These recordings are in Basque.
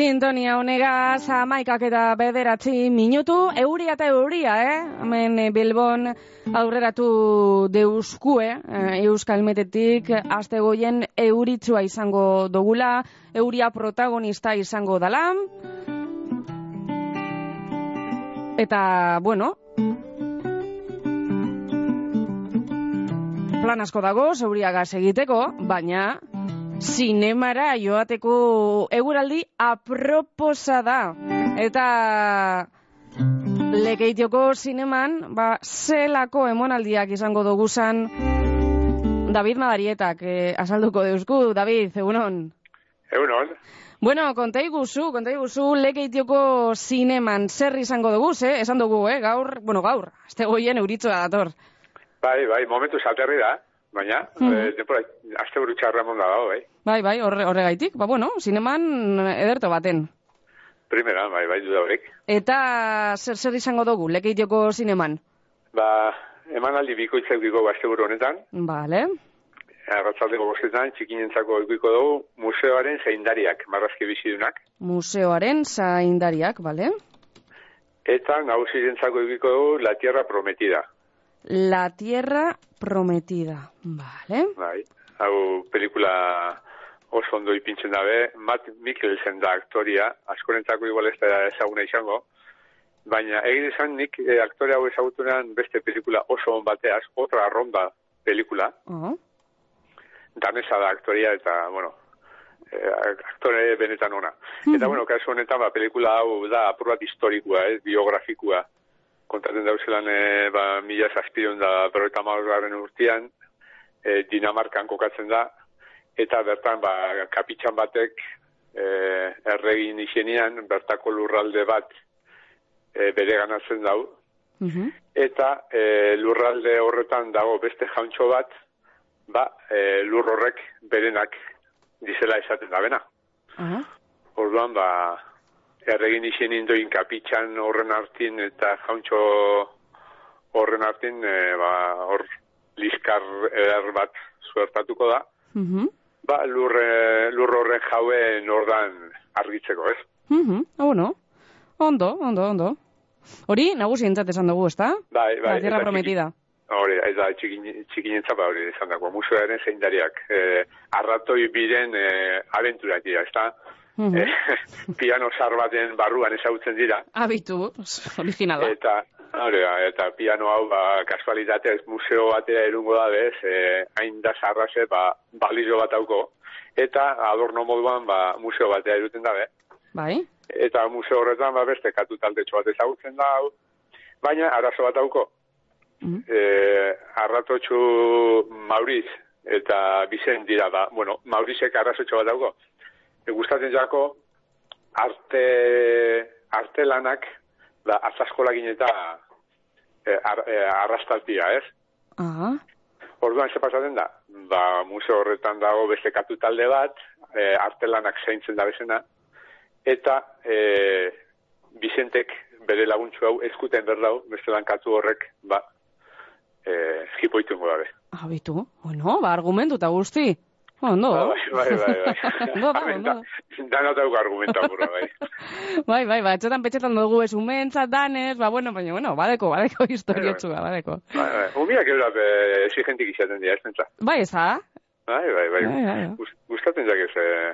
Sintonia honegaz, amaikak eta bederatzi minutu, euria eta euria, eh? Hemen eh, Bilbon aurreratu deuskue, eh, Euskal Metetik, azte goien euritsua izango dogula, euria protagonista izango dala. Eta, bueno, plan asko dago, zeuriagaz egiteko, baina zinemara joateko eguraldi aproposa da. Eta lekeitioko zineman, ba, zelako emonaldiak izango dugu zan David Madarietak, eh, azalduko deusku. David, egunon? Egunon. Bueno, konta iguzu, konta iguzu, lekeitioko zineman zer izango dugu, eh? Esan dugu, eh? Gaur, bueno, gaur, azte goien euritzoa dator. Bai, bai, momentu salterri da, baina. -hmm. e, tempora, azte buru txarra monda dago, bai. Bai, bai, horre, horregaitik, ba, bueno, zineman ederto baten. Primera, bai, bai, duda horrek. Eta zer zer izango dugu, lekeitioko zineman? Ba, emanaldi bikoitzak digo azte buru honetan, Vale. arratzaldeko bostetan, txikinentzako ikuiko dugu, museoaren zeindariak, marrazki bizidunak, Museoaren zaindariak, bale? eta nagusirentzako ikuiko dugu La Tierra Prometida, La Tierra Prometida, vale? bai. Hau, pelikula oso ondo ipintzen dabe, Matt Mikkelsen da aktoria, askorentzako igual ez da ezaguna izango, baina egin izan nik eh, aktore hau ezagutunean beste pelikula oso on bateaz, otra ronda pelikula, Oh. danesa da aktoria eta, bueno, eh, aktore benetan ona. Eta, bueno, kasu honetan, ba, pelikula hau da apur bat historikoa, ez, biografikoa. Kontaten dauzelan, e, ba, mila zazpion da berroita maurgarren urtean, e, Dinamarkan kokatzen da, eta bertan, ba, kapitxan batek, e, erregin izenian, bertako lurralde bat e, bere ganatzen dau, Mhm. eta e, lurralde horretan dago beste jauntxo bat, ba, e, lur horrek berenak dizela esaten da bena. Aha. Orduan, ba, erregin izen indoin kapitxan horren hartin eta jauntxo horren hartin, e, ba, hor liskar eder bat zuertatuko da, Mhm. ba, lur, e, lur horren jauen ordan argitzeko, ez? Mhm. Ah, bueno. Ondo, ondo, ondo. Hori, nagusientzat esan dugu, ezta? Bai, bai. La Tierra eta txiki- Prometida. Hori, ez da, txikin, txikinentza ba hori esan dago, museoaren zeindariak. E, arratoi biren e, abenturak dira, ez da? Mhm. E, piano sar baten barruan ezagutzen dira. Habitu, originala. Eta, hori da, eta piano hau, ba, kasualitatez museo batera erungo da bez, e, hain da sarraze, ba, balizo bat hauko. Eta adorno moduan, ba, museo batera eruten dabe. Bai? Eta museo horretan, ba, beste katu taldetxo bat ezagutzen da hau. Baina, arazo bat hauko. Mhm. eh, arratotxu Mauriz eta Bizen dira ba. Bueno, Maurizek arrazotxo bat dago. Gustatzen jako arte, arte lanak ba, atzaskolagin eta e, ar, e, arrastaltia, ez? Aha. Orduan ze pasatzen da? Ba, museo horretan dago beste katu talde bat, e, arte lanak zaintzen da bezena, eta e, Bizentek bere laguntzu hau eskuten berdau, beste lan katu horrek, ba, e, jipoitungo dabe. Habitu. Bueno, ba, argumentu eta guzti. Ondo. Bai, bai, bai, bai. Ondo da, ondo da. Dana dauka argumenta burra, bai. Bai, bai, ba, etxetan petxetan dugu ez umentzat danez, ba, bueno, baina, bueno, badeko, badeko historiotxua, badeko. Bai, bai. Umiak eura exigentik izaten dira, ez pentsa. Bai, eza? Bai, bai, bai. Bai, bai, bai. Gust- Gustatzen jak ez, eh,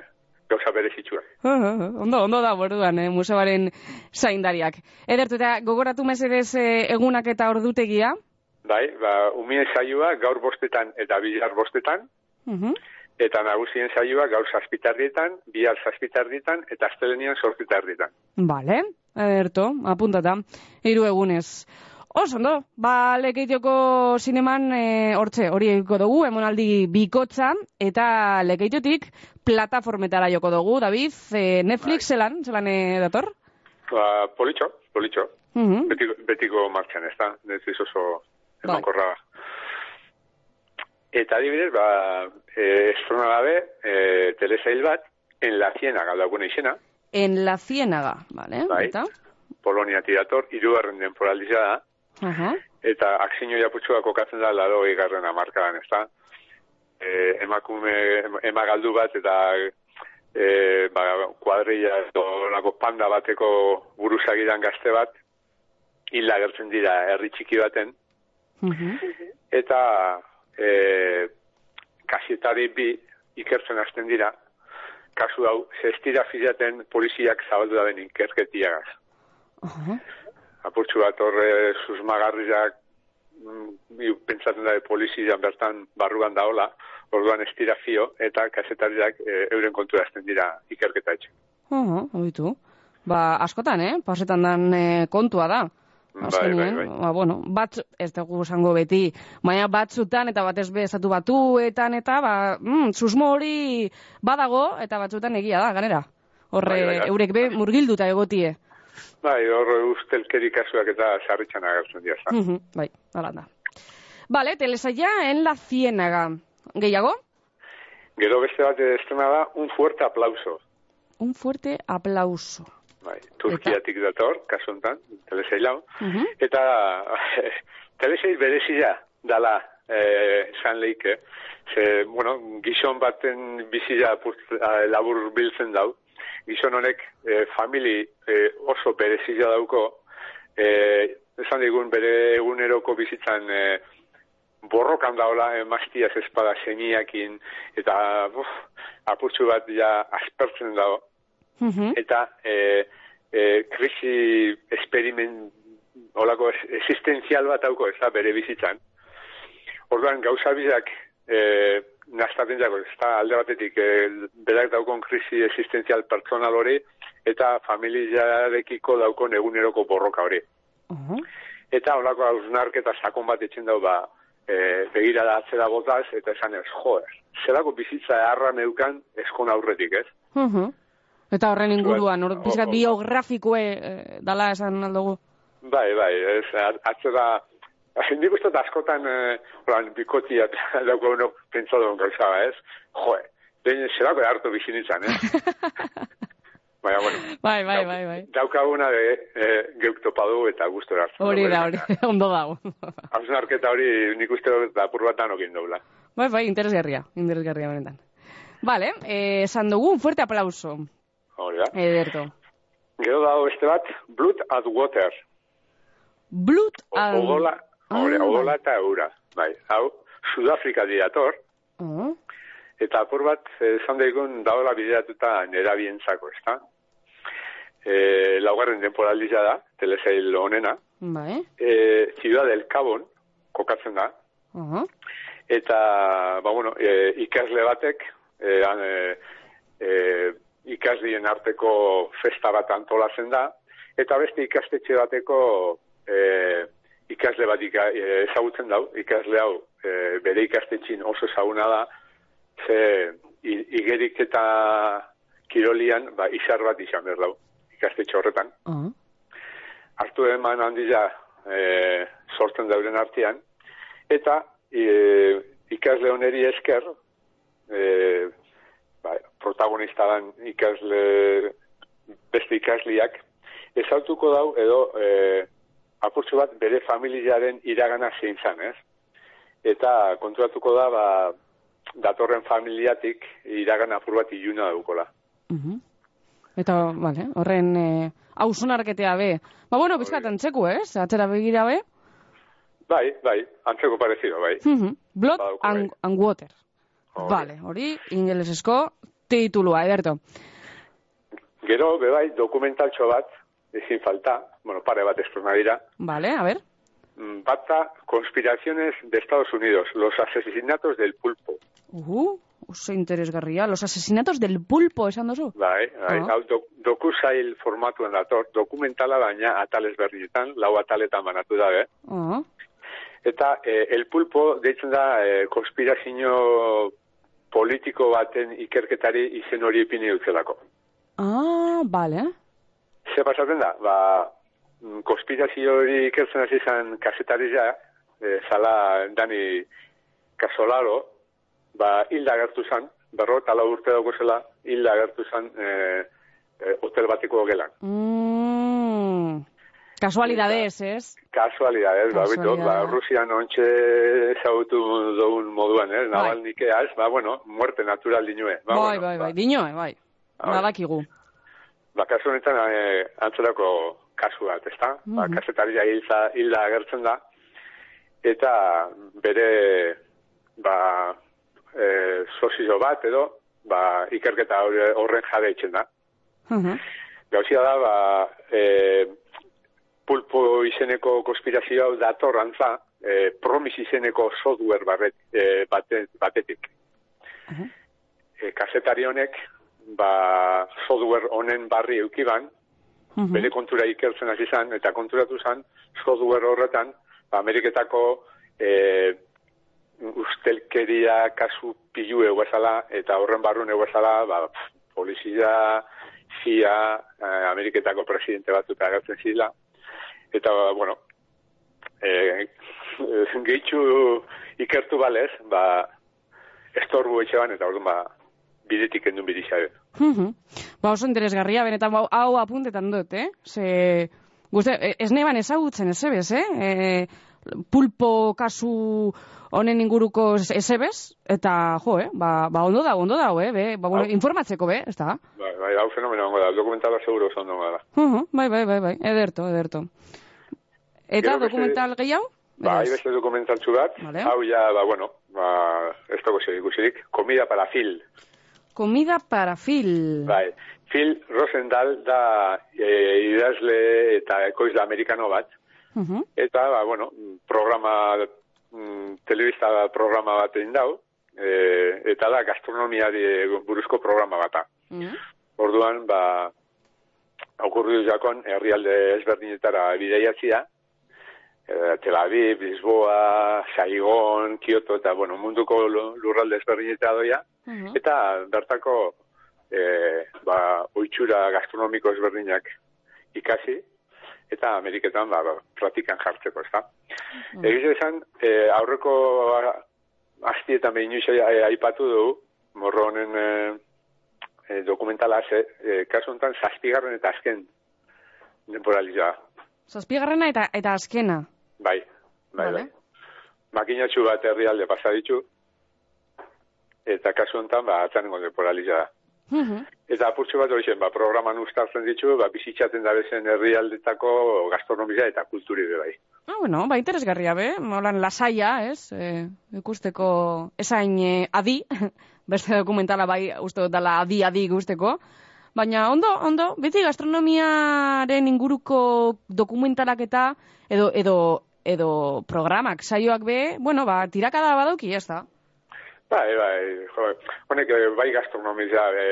gauza bere zitsuak. ondo, ondo da, borduan, eh, museoaren zaindariak. Edertu, eta gogoratu mesedez eh, egunak eta ordutegia. Bai, ba, umien saioa gaur bostetan eta bihar bostetan, Mhm. Eta nagusien saioa gaur zazpitardietan, bihar zazpitardietan, eta astelenian sortzitardietan. Vale, ederto, apuntata. Hiru egunez. Oso, ondo, ba, lekeitioko zineman e, hortze, hori egiko dugu, emonaldi bikotza, eta lekeitiotik plataformetara joko dugu, David, e, Netflix zelan, zelan e, dator? Ba, politxo, politxo. Mhm. Betiko, betiko martxan, ez da? Netflix oso Bai. emankorra da. Eta adibidez, ba, e, estrona dabe, e, telesail bat, en la ciénaga dagoen izena, En la ciénaga, vale, Bai. eta? Polonia tirator, irugarren denporaldia da, Aha. eta aksinio japutxua kokatzen da laro egarren amarkadan, ez da? E, emakume, ema galdu bat, eta e, ba, kuadrilla edo lako panda bateko buruzagidan gazte bat, hil agertzen dira herri txiki baten, eta e, kasetari bi ikertzen hasten dira, kasu hau, zestira fizaten poliziak zabaldu da ben ikerketiagaz. Uh -huh. Apurtxu bat horre susmagarriak mm, pentsatzen da polizia bertan barruan daola, orduan estira fio, eta kasetariak e, euren kontura hasten dira ikerketa etxe. Uh -huh, Ba, askotan, eh? Pasetan dan e, kontua da. Bai, bai, bai. Ba, bueno, bat, ez dugu esango beti, baina batzutan eta batez bezatu batuetan eta, ba, mm, susmo hori badago eta batzutan egia da, ganera. Horre, bai, bai, eurek be, murgilduta egotie. Bai, horre ustelkeri kasuak eta sarritxan agertzen dira. Mm -hmm, bai, alanda. Bale, telesaia en la ciénaga. Gehiago? Gero beste bat estrena da, un fuerte aplauso. Un fuerte aplauso. Bai, Turkiatik dator, kasu honetan, teleseil hau. Uh Eta teleseil berezia dala eh, san leike. Ze, bueno, gizon baten bizia labur biltzen dau. Gizon honek eh, famili eh, oso berezia dauko. Eh, esan digun bere eguneroko bizitzan eh, borrokan daula emastiaz eh, espada seniakin eta uf, apurtxu bat ja aspertzen dago. -hmm. eta e, e, krisi experiment olako existenzial bat hauko ez da bere bizitzan. Orduan gauza bizak e, naztaten jago, ez da alde batetik e, berak daukon krisi existenzial pertsonal hori eta familiarekiko daukon eguneroko borroka hori. Uh Eta olako hausnarketa sakon bat etxen dau ba, e, begira da atzera botaz, eta esan ez, joer, zerako bizitza erra neukan eskon aurretik, ez? Uh Eta horren inguruan, hor, pizkat biografikoe eh, dala esan aldugu? Bai, bai, ez, atzera, nik uste askotan, eh, horan, bikotia dago uno pentsado gauza, ez? Joe, den zerako hartu bizinitzan, eh? Baina, bueno. Bai, bai, bai, bai. Daukaguna de eh, geuk topadu eta gustu hartu. Hori da, hori, ondo dago. Hauzen hori nik uste dut apur bat danokin dobla. Bai, bai, interesgarria, interesgarria benetan. Vale, eh, esan dugu, un fuerte aplauso. Hori da. Ederto. Gero dago beste bat, Blood at Water. Blood at... Ogola, hori, ah, ogola eta eura. Bai, hau, Sudafrika diator. Uh ah. -huh. Eta apur bat, esan daigun, daola bideatuta nera bientzako, ez da? E, laugarren temporaldia da, telesail honena. Bai. E, Ciudad del Cabon, kokatzen da. Uh -huh. Eta, ba, bueno, e, ikasle batek, e, e, e, ikaslien arteko festa bat antolatzen da, eta beste ikastetxe bateko e, ikasle bat ika, e, ezagutzen dau, ikasle hau e, bere ikastetxin oso ezaguna da, ze igerik eta kirolian ba, izar bat izan behar dau, ikastetxe horretan. Uh -huh. Artu eman handia e, sortzen dauren artean, eta e, ikasle oneri esker, e, ba, protagonista dan ikasle beste ikasliak ezautuko dau edo e, apurtzu bat bere familiaren iragana zein zan, ez? Eta konturatuko da ba, datorren familiatik iragana apur bat iluna daukola. Uh Eta, vale, horren e, hausunarketea be. Ba, bueno, bizkat antzeku, ez? Atzera begira be? Bai, bai, antzeko parezido, bai. Uh Blood and, bai. and Water. Vale, hori ingelesesko titulua, Ederto. Gero, bebai, dokumentaltxo bat, ezin falta, bueno, pare bat estorna dira. Vale, a ver. Mm, bata, conspiraciones de Estados Unidos, los asesinatos del pulpo. Uh, oso interesgarria, los asesinatos del pulpo, esan dozu? Bai, bai, uh -huh. doku zail formatuen dator, dokumentala baina atales berrietan, lau ataletan banatu dabe. Uh -huh. Eta eh, el pulpo, deitzen da, eh, konspirazio politiko baten ikerketari izen hori ipini dutzelako. Ah, bale. Ze pasatzen da, ba, mm, konspirazio hori ikertzen hasi zen kasetari ja, e, zala Dani Casolaro, ba, hilda gertu zen, berro, tala urte dago zela, hilda gertu zen e, e, hotel bateko gelan. Mm. Kasualidades, ez? Kasualidades, ba, bitu, ba, Rusian ontxe zautu dugun moduan, ez? Eh? Bai. nikeaz, ba, bueno, muerte natural dinue. Ba, bai, bueno, bai, bai, ba. dinue, bai. badakigu. Ba, kasu honetan e, antzerako kasu bat, ezta? Mm -hmm. Ba, kasetaria hilza, hilda agertzen da, eta bere ba, e, sozio bat edo ba, ikerketa horren itxen da. Mm -hmm. Gauzia da, ba, e, pulpo izeneko konspirazio hau dator antza, e, promis izeneko software barret, e, bate, batetik. Uh -huh. e, kasetari honek, ba, software honen barri eukiban, uh bere kontura ikertzen hasi izan eta konturatu zen, software horretan, ba, Ameriketako e, ustelkeria kasu pilu eguazala, eta horren barrun eguazala, ba, polizia, CIA, eh, Ameriketako presidente batut agertzen zila, eta, bueno, e, gehitxu ikertu balez, ba, estorbu etxeban, eta orduan, ba, bidetik endun bidixabe. Mm Ba, oso interesgarria, benetan, ba, hau apuntetan dut, eh? Ze, guzti, e, ez neban ezagutzen, ez ebez, eh? E, pulpo kasu honen inguruko ezebez, eta, jo, eh? Ba, ba ondo da, ondo da, eh? Be, ba, bueno, informatzeko, be, ez da? Bai, bai, hau fenomeno da, dokumentala seguro oso ondo da. Uh bai, bai, bai, bai, ederto, ederto. Eta dokumental beste, gehiago? Ba, hai beste dokumental bat. Vale. Hau ja, ba, bueno, ba, ez dago zer ikusirik. Comida para Phil. Comida para Phil. Bai. Phil Rosendal da e, idazle eta ekoizle amerikano bat. Uh -huh. Eta, ba, bueno, programa, mm, telebista programa bat egin dau. E, eta da gastronomiari buruzko programa bata. Uh -huh. Orduan, ba, okurriu jakon, herrialde ezberdinetara bideiatzia, eh, Tel Aviv, Lisboa, Saigon, Kyoto, eta, bueno, munduko lurralde ezberdineta doia, uh eta bertako eh, ba, oitxura gastronomiko ezberdinak ikasi, eta Ameriketan ba, pratikan jartzeko, ez da. Uh -huh. Egiz esan, eh, aurreko asti eta mehinu aipatu du, morro honen eh, eh, dokumentala, ze, eh, kasu honetan, zazpigarren eta azken temporaliza. Zazpigarrena eta, eta azkena? Bai, bai, vale. bai. Makinatxu bat herrialde pasa ditu, eta kasu honetan, ba, atzanengo temporaliza da. Uh Eta apurtxo bat hori ba, programan ustartzen ditu, ba, bizitzaten da bezen herrialdetako gastronomia eta kulturi de bai. Ah, bueno, ba, interesgarria be, molan lasaia, ez, e, ikusteko esain e, adi, beste dokumentala bai, uste dut dala adi-adi ikusteko, baina ondo, ondo, beti gastronomiaren inguruko dokumentalak eta edo, edo edo programak saioak be, bueno, ba, tirakada badauki, ez da? Bai, bai, jo, honek eh, bai gastronomia e,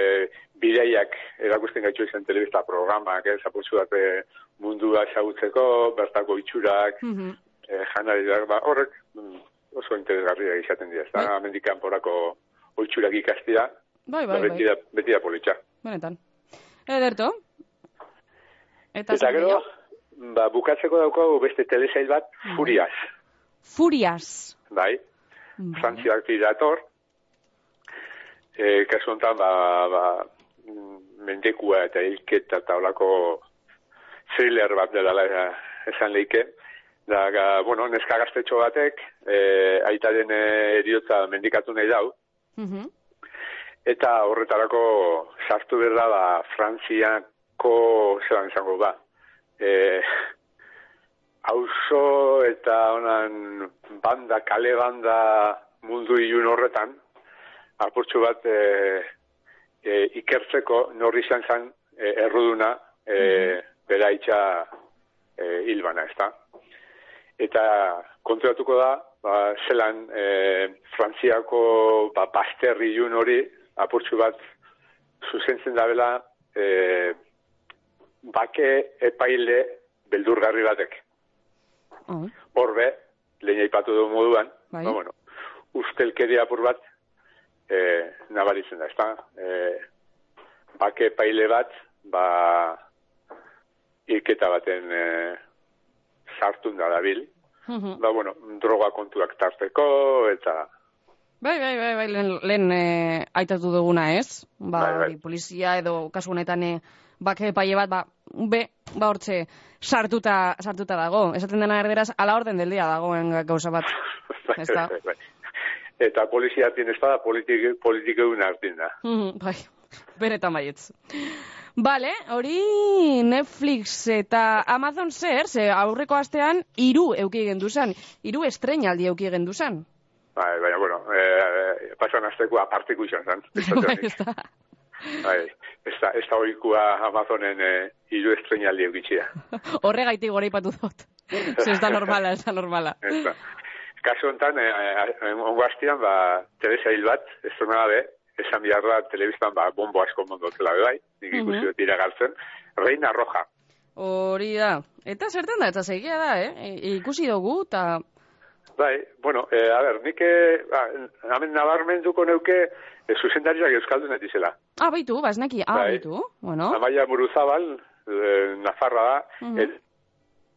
bideiak erakusten gaitxu izan telebista programak, ez, apurtzu bat e, mundua ezagutzeko, bertako itxurak, mm -hmm. e, ba, horrek mm, oso interesgarria izaten dira, ez da, bai. amendikan porako oitxurak ikastia, bai, bai, ba, beti, da, beti da politxa. Benetan. Ederto? Eta, Eta gero, ba, bukatzeko daukagu beste telesail bat, bai. Furias. Furias. Bai, frantziak dator. E, kasu honetan, ba, ba, mendekua eta hilketa eta olako thriller bat dela esan leike. Da, ga, bueno, neska gaztetxo batek, e, aitaren eriotza mendikatu nahi dau. Mm Eta horretarako sartu berda, ba, frantziako, zelan izango, ba, e, auzo eta honan banda, kale banda mundu ilun horretan, apurtxu bat e, e, ikertzeko norri izan zen e, erruduna e, mm bera itxa e, hilbana, ez da? Eta konturatuko da, ba, zelan e, frantziako ba, basterri ilun hori, apurtxu bat zuzentzen da bela, e, bake epaile beldurgarri batek. Oh. Horbe, lehen aipatu du moduan, bai. ba, bueno, ustelkeria apur bat e, nabaritzen da, ezta? E, bake epaile bat, ba, ilketa baten e, sartun da dabil. Mhm. Ba, bueno, droga kontuak tarteko, eta... Bai, bai, bai, bai, lehen, lehen e, aitatu duguna ez. Ba, bai, bai. polizia edo kasu honetan e, bake epaile bat, ba, be, ba hortxe, sartuta, sartuta dago. Esaten dena erderaz, ala orden del dia dagoen gauza bat. bai, bai, bai. Eta polizia tien espada politik, politik egun hartin da. Mm, bai. benetan baietz. Bale, hori Netflix eta Amazon zer, ze aurreko astean hiru euki gendu zen, hiru estrenaldi euki gendu zen. Bai, baina, bueno, eh, pasan azteko aparteko izan zen. bai, ez da. Bai, ez da, ez da oikua Amazonen eh, hiru estrenaldi eukitxia. Horregaitik gora ipatu dut. ez da normala, ez da normala. Ez da. Kasu honetan, eh, eh, ongo hastian, ba, Teresa hil bat, ez du nabe, esan behar da, telebiztan, ba, bombo asko mondotzela bai, nik ikusi dut iragartzen, Reina Roja. Hori da. Eta zertan da, eta zeigia da, eh? E, ikusi dugu, eta... Bai, bueno, eh, a ber, nik, eh, ba, hemen nabarmenduko neuke, eh, zuzendariak euskaldun etizela. Ah, baitu, ba, esnaki, ah, Bai. baitu, bueno. Amaia Muruzabal, eh, Nafarra da, Mhm. et,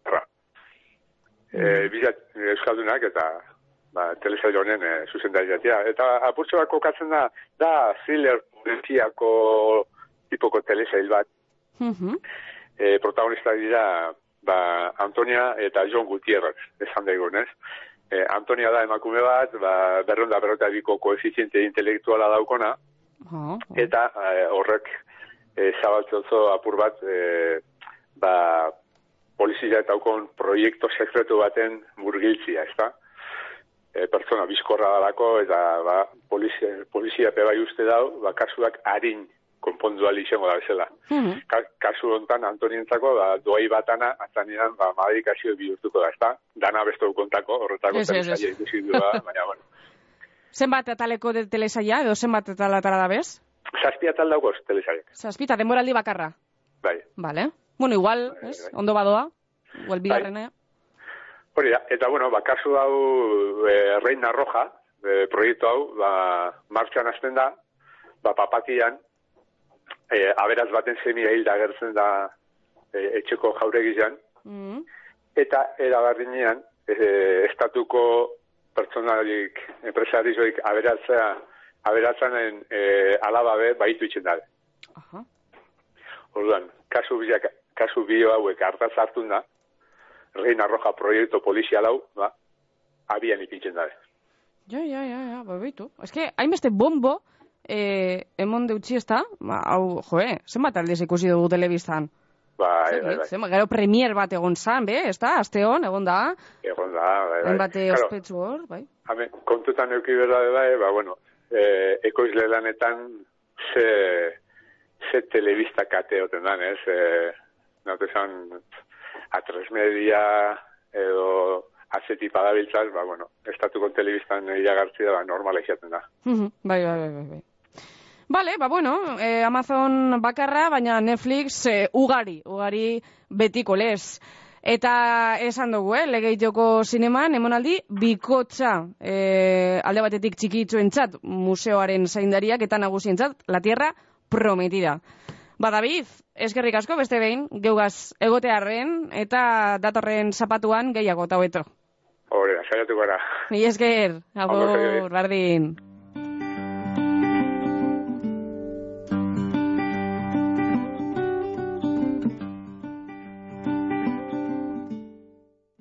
Nafarra. eh, bizat euskaldunak eta ba, telesail honen eh, zuzendariatia. Eta apurtxo bat kokatzen da, da thriller politiako tipoko telesail bat. Mhm. E, protagonista dira ba, Antonia eta John Gutierrez, esan daigun, ez? E, Antonia da emakume bat, ba, berronda berrota biko koefiziente intelektuala daukona, Oh, oh. eta eh, horrek e, zabaltzotzo apur bat e, ba, polizia eta aukon proiektu sekretu baten murgiltzia, ezta? E, pertsona bizkorra dalako eta ba, polizia, polizia pe bai uste dau, ba, kasuak harin konpondu ali izango da bezala. Mhm. Ka, kasu hontan Antonientzako ba, doai batana, atzanean ba, madrikazio bihurtuko da, ezta? Dana besto kontako, horretako telesaila ikusi du da, baina, bueno. Zenbat ataleko de telesaia, edo zenbat atalatara da bez? Zazpi atal daukoz telesailak, Zazpita, denboraldi bakarra. bai. Vale. Bueno, igual, Bai, ez? bai. Ondo badoa. Igual bigarrena. Hori da, eta bueno, ba, kasu hau e, Reina Roja, e, proiektu hau, ba, martxan hasten da, ba, papatian, e, aberaz baten semia hilda agertzen da e, etxeko jauregizan, Mhm. eta erabarrinean, e, estatuko pertsonarik, enpresarizoik aberatzea, aberatzanen e, alababe baitu itxen dabe. Aha. Orduan, kasu biak, kasu bio hauek hartaz hartun da, Reina Roja proiektu polizial hau, ba, abian ipintzen dabe. Ja, ja, ja, ja, ba, baitu. Ez que, hainbeste bombo, eh, emon deutzi ez da, ba, hau, joe, zenbat aldez ikusi dugu telebistan. Bai, bai, bai. Zenbat, gero premier bat egon zan, be, ez da, aste hon, egon da, Egon da, bai, bai. hainbat eh, Claro, ospetsu hor, bai. Hemen, kontutan euki berda be bai, ba, bueno, eh, ekoizle lanetan ze, ze telebista kate oten dan, ez? Eh, naute esan, A3 Media edo azeti padabiltzaz, ba, bueno, estatuko telebistan iragartzi da, ba, normala izaten da. Mhm, bai, bai, bai, bai, bai. Bale, ba, bueno, eh, Amazon bakarra, baina Netflix eh, ugari, ugari betiko lez. Eta esan dugu, eh, legeitoko zineman, emonaldi, bikotxa, eh, alde batetik txikitzuentzat museoaren zaindariak eta nagusientzat, la tierra prometida. Ba, David, eskerrik asko beste behin, geugaz egotearren eta datorren zapatuan gehiago eta hobeto. Hore, saiatu gara. Mi esker, agur, bardin.